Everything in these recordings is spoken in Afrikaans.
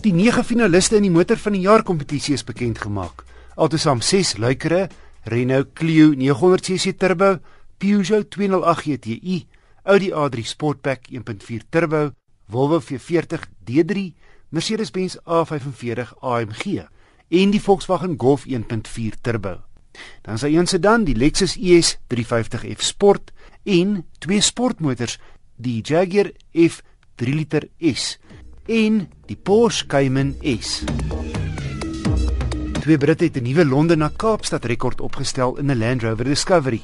Die 9 finaliste in die motor van die jaar kompetisie is bekend gemaak. Altesaam 6 luikere: Renault Clio 900cc turbo, Peugeot 208 GTI, Audi A3 Sportback 1.4 turbo, Volvo V40 D3, Mercedes-Benz A45 AMG en die Volkswagen Golf 1.4 turbo. Dan is daar een sedan, die Lexus ES 350F Sport en twee sportmotors, die Jaguar F 3 liter S en die Porsche Cayman S. Twee Britte het 'n nuwe Londen na Kaapstad rekord opgestel in 'n Land Rover Discovery.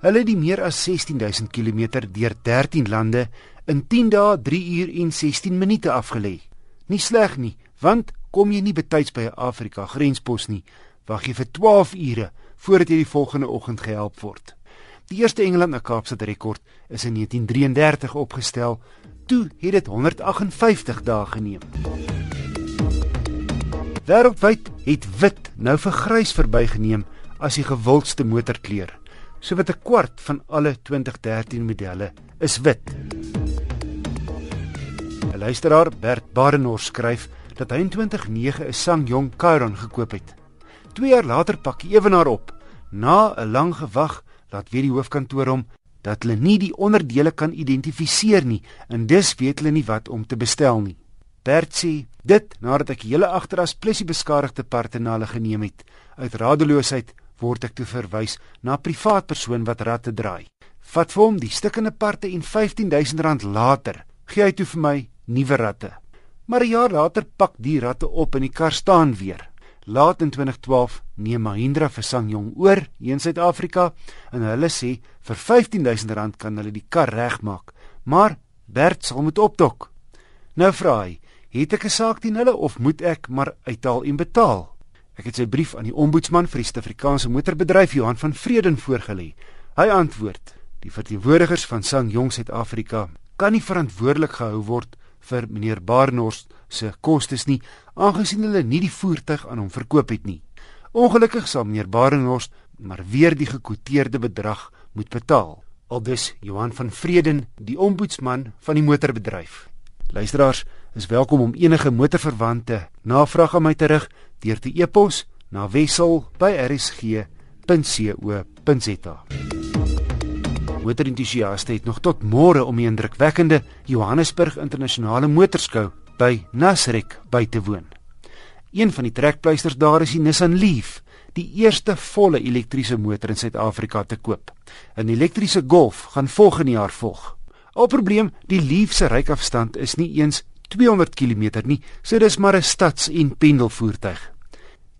Hulle het die meer as 16000 km deur 13 lande in 10 dae, 3 uur en 16 minute afgelê. Nie sleg nie, want kom jy nie betyds by 'n Afrika grenspos nie, wag jy vir 12 ure voordat jy die volgende oggend gehelp word. Die eerste Engeland na Kaapstad rekord is in 1933 opgestel. Toe het dit 158 dae geneem. Wêreldwyd het wit nou vir grys verbygeneem as die gewildste motorkleur. Sowat 'n kwart van alle 2013 modelle is wit. 'n Luisteraar, Bert Barenor skryf dat hy in 2009 'n Sangyong Chiron gekoop het. 2 jaar later pak hy ewenaar op. Na 'n lang gewag, laat weer die hoofkantoor hom dat hulle nie die onderdele kan identifiseer nie en dus weet hulle nie wat om te bestel nie. Bert sê dit nadat ek hele agteras plesie beskadigde parte na hulle geneem het. Uit radeloosheid word ek toe verwys na 'n privaat persoon wat ratte draai. Vat vir hom die stukkende parte en R15000 later gee hy toe vir my nuwe ratte. Maar 'n jaar later pak die ratte op en die kar staan weer. Laat in 2012 neem Mahindra vir Sangyong oor in Suid-Afrika en hulle sê vir R15000 kan hulle die kar regmaak. Maar Bert sal moet opdok. Nou vra hy, Het ek 'n saak teen hulle of moet ek maar uithaal en betaal? Ek het sy brief aan die ombudsman vir die Suid-Afrikaanse motorbedryf Johan van Vreden voorgelê. Hy antwoord: Die verteenwoordigers van Sangyong Suid-Afrika kan nie verantwoordelik gehou word vir meneer Barnard se kostes nie, aangesien hulle nie die voertuig aan hom verkoop het nie. Ongelukkig sal meneer Barnard maar weer die gekwoteerde bedrag moet betaal. Aldus Johan van Vreden, die ombudsman van die motorbedryf. Luisteraars, is welkom om enige motorverwante navraag aan my te rig deur te e-pos na wissel@rsg.co.za. Motorentoesiaste het nog tot môre om die indrukwekkende Johannesburg Internasionale Motorskou by Nasrek by te woon. Een van die trekpleisters daar is die Nissan Leaf, die eerste volle elektriese motor in Suid-Afrika te koop. 'n Elektriese Golf gaan volgende jaar volg. Al probleem, die Leaf se ryafstand is nie eens 200 km nie, so dis maar 'n stads- en pendelvoertuig.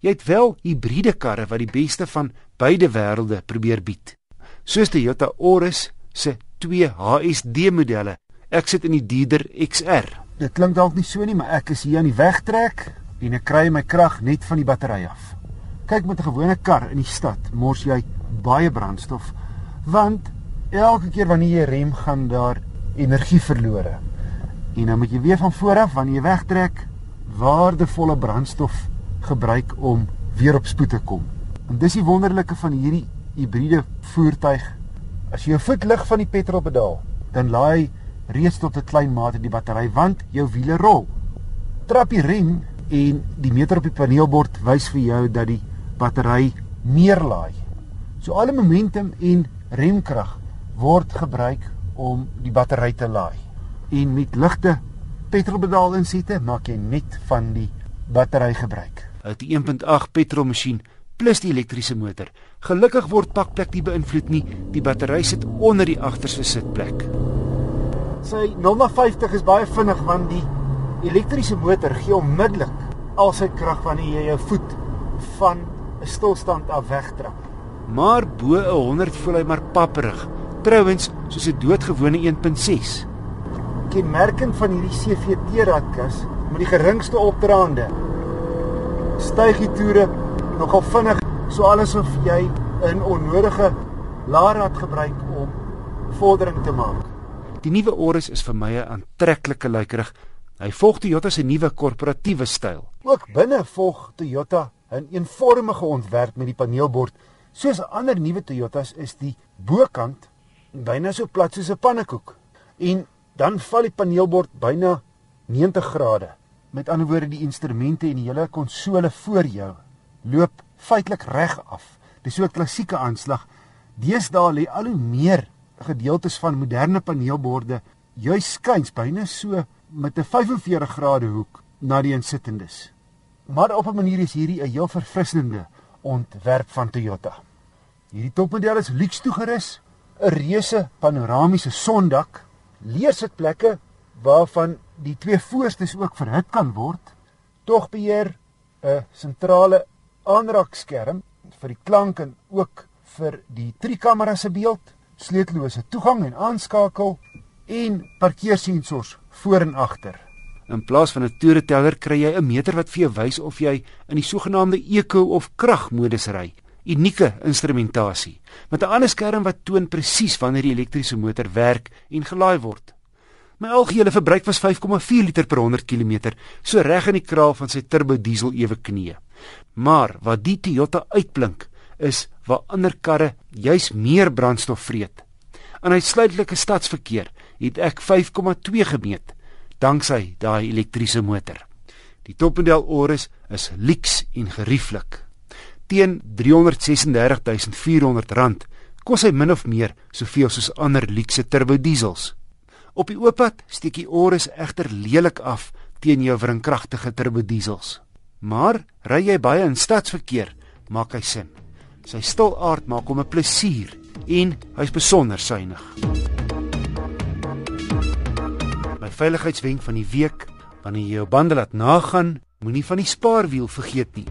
Jy het wel hibriede karre wat die beste van beide wêrelde probeer bied. Soos die Toyota Auris se 2 HSD modelle. Ek sit in die Dieder XR. Dit klink dalk nie so nie, maar ek is hier aan die weg trek en ek kry my krag net van die battery af. Kyk met 'n gewone kar in die stad, mors jy baie brandstof want elke keer wanneer jy rem gaan daar energie verlore. En dan moet jy weer van voor af wanneer jy wegtrek waardevolle brandstof gebruik om weer op spoed te kom. En dis die wonderlike van hierdie hibriede voertuig. As jy jou voet lig van die petrolpedaal, dan laai reeds tot 'n klein mate die battery want jou wiele rol. Trap die rem en die meter op die paneelbord wys vir jou dat die battery meer laai. So alle momentum en remkrag word gebruik om die battery te laai en met ligte petrolpedaal insette maak jy net van die battery gebruik. Die 1.8 petrolmasjien plus die elektriese motor. Gelukkig word pakplek nie beïnvloed nie. Die battery sit onder die agterste sitplek. Sy 0.50 is baie vinnig want die elektriese motor gee onmiddellik al sy krag wanneer jy jou voet van 'n stilstand af wegtrap. Maar bo 'n 100 voel hy maar papperig. Trouwens, soos 'n doodgewone 1.6 kenmerkend van hierdie CVT radkas met die geringste opdraande. Styg die toere nogal vinnig, so alles of jy 'n onnodige laarrad gebruik om vordering te maak. Die nuwe Auris is vir my 'n aantreklike lykerig. Hy volg Toyota se nuwe korporatiewe styl. Ook binne volg Toyota 'n eenvormige ontwerp met die paneelbord. Soos ander nuwe Toyotas is die bokant byna so plat soos 'n pannekoek. En dan val die paneelbord byna 90 grade met ander woorde die instrumente en die hele konsole voor jou loop feitelik reg af. Dis so 'n klassieke aanslag. Deesdae lê al hoe meer gedeeltes van moderne paneelborde juis skuins byne so met 'n 45 grade hoek na die insittendes. Maar op 'n manier is hierdie 'n heel verfrissende ontwerp van Toyota. Hierdie topmodel is luks toegerus, 'n reuse panoramiese sondak, leersitplekke waarvan die twee voorstes ook verhit kan word, tog beheer 'n sentrale aanraakskerm vir die klank en ook vir die driekamera se beeld, sleutellose toegang en aanskakel en parkeersensors voor en agter. In plaas van 'n toereteller kry jy 'n meter wat vir jou wys of jy in die sogenaamde eco of kragmodus ry. Unieke instrumentasie met 'n ander skerm wat toon presies wanneer die elektriese motor werk en gelaai word. My algehele verbruik was 5,4 liter per 100 km, so reg in die kraal van sy turbo diesel ewe knie. Maar wat die Toyota uitblink, is waar ander karre juis meer brandstof vreet. In uitsluitlike stadsverkeer het ek 5,2 gemeet danksy daai elektriese motor. Die topmodel Auris is lyks en gerieflik. Teen R336400 kos hy min of meer soveel soos ander lykse turbo diesels. Op die ooppad steek die Auris egter lelik af teen jou wringkragtige turbo diesels. Maar ry jy baie in stadsverkeer, maak hy sin. Sy stil aard maak hom 'n plesier en hy's besonder suiwig veiligheidswenk van die week wanneer jy jou bande laat nagaan, moenie van die spaarwiel vergeet nie.